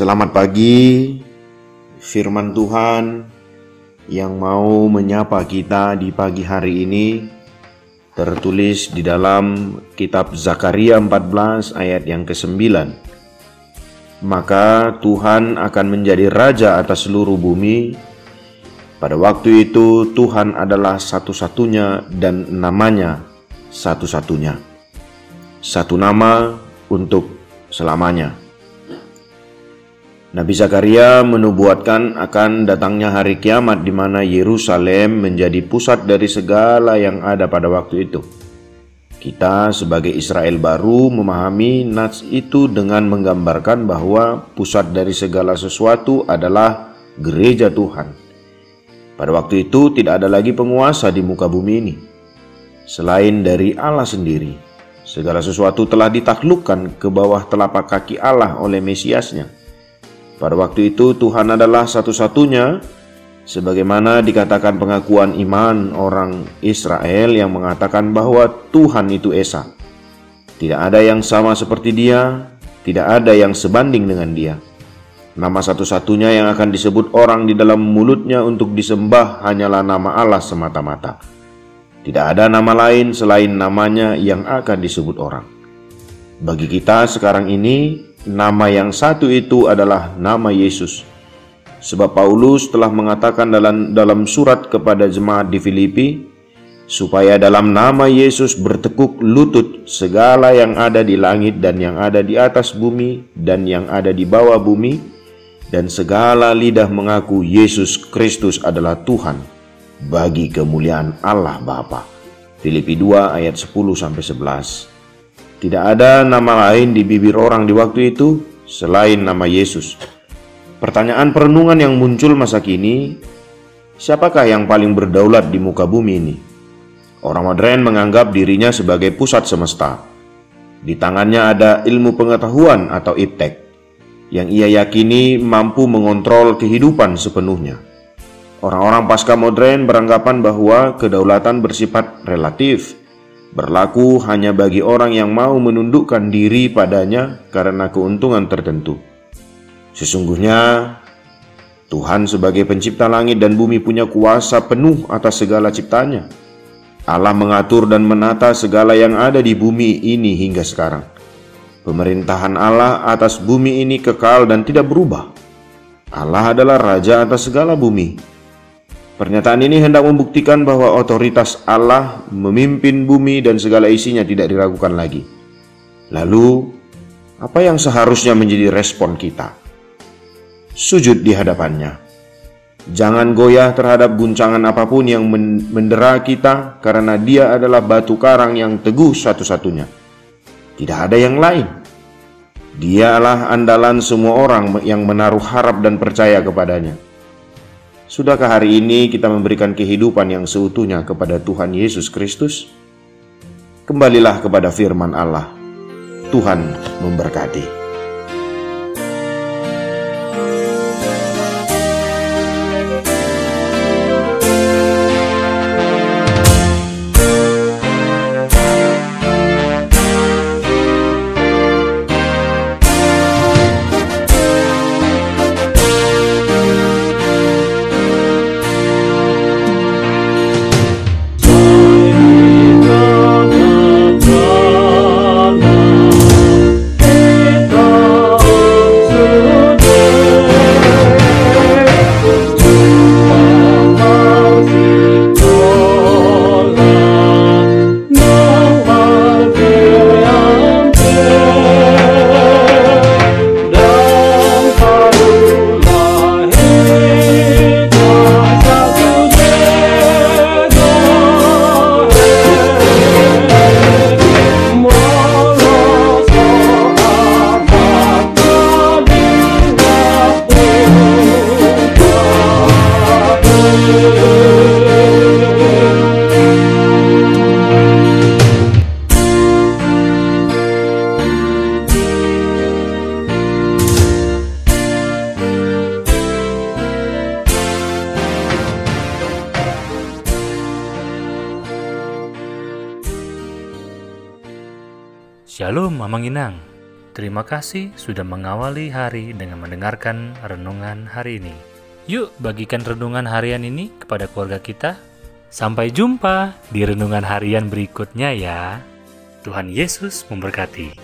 Selamat pagi, firman Tuhan yang mau menyapa kita di pagi hari ini tertulis di dalam kitab Zakaria 14 ayat yang ke-9. Maka Tuhan akan menjadi raja atas seluruh bumi. Pada waktu itu Tuhan adalah satu-satunya dan namanya satu-satunya. Satu nama untuk selamanya. Nabi Zakaria menubuatkan akan datangnya hari kiamat di mana Yerusalem menjadi pusat dari segala yang ada pada waktu itu. Kita sebagai Israel baru memahami nats itu dengan menggambarkan bahwa pusat dari segala sesuatu adalah gereja Tuhan. Pada waktu itu tidak ada lagi penguasa di muka bumi ini. Selain dari Allah sendiri, segala sesuatu telah ditaklukkan ke bawah telapak kaki Allah oleh Mesiasnya pada waktu itu Tuhan adalah satu-satunya sebagaimana dikatakan pengakuan iman orang Israel yang mengatakan bahwa Tuhan itu Esa. Tidak ada yang sama seperti dia, tidak ada yang sebanding dengan dia. Nama satu-satunya yang akan disebut orang di dalam mulutnya untuk disembah hanyalah nama Allah semata-mata. Tidak ada nama lain selain namanya yang akan disebut orang. Bagi kita sekarang ini, Nama yang satu itu adalah nama Yesus. Sebab Paulus telah mengatakan dalam dalam surat kepada jemaat di Filipi supaya dalam nama Yesus bertekuk lutut segala yang ada di langit dan yang ada di atas bumi dan yang ada di bawah bumi dan segala lidah mengaku Yesus Kristus adalah Tuhan bagi kemuliaan Allah Bapa. Filipi 2 ayat 10 sampai 11. Tidak ada nama lain di bibir orang di waktu itu selain nama Yesus. Pertanyaan perenungan yang muncul masa kini, siapakah yang paling berdaulat di muka bumi ini? Orang modern menganggap dirinya sebagai pusat semesta. Di tangannya ada ilmu pengetahuan atau iptek yang ia yakini mampu mengontrol kehidupan sepenuhnya. Orang-orang pasca modern beranggapan bahwa kedaulatan bersifat relatif berlaku hanya bagi orang yang mau menundukkan diri padanya karena keuntungan tertentu. Sesungguhnya, Tuhan sebagai pencipta langit dan bumi punya kuasa penuh atas segala ciptanya. Allah mengatur dan menata segala yang ada di bumi ini hingga sekarang. Pemerintahan Allah atas bumi ini kekal dan tidak berubah. Allah adalah raja atas segala bumi Pernyataan ini hendak membuktikan bahwa otoritas Allah memimpin bumi dan segala isinya tidak diragukan lagi. Lalu, apa yang seharusnya menjadi respon kita? Sujud di hadapannya. Jangan goyah terhadap guncangan apa pun yang mendera kita karena dia adalah batu karang yang teguh satu-satunya. Tidak ada yang lain. Dialah andalan semua orang yang menaruh harap dan percaya kepadanya. Sudahkah hari ini kita memberikan kehidupan yang seutuhnya kepada Tuhan Yesus Kristus? Kembalilah kepada firman Allah. Tuhan memberkati. Shalom Mamang Inang Terima kasih sudah mengawali hari dengan mendengarkan renungan hari ini. Yuk, bagikan renungan harian ini kepada keluarga kita. Sampai jumpa di renungan harian berikutnya, ya. Tuhan Yesus memberkati.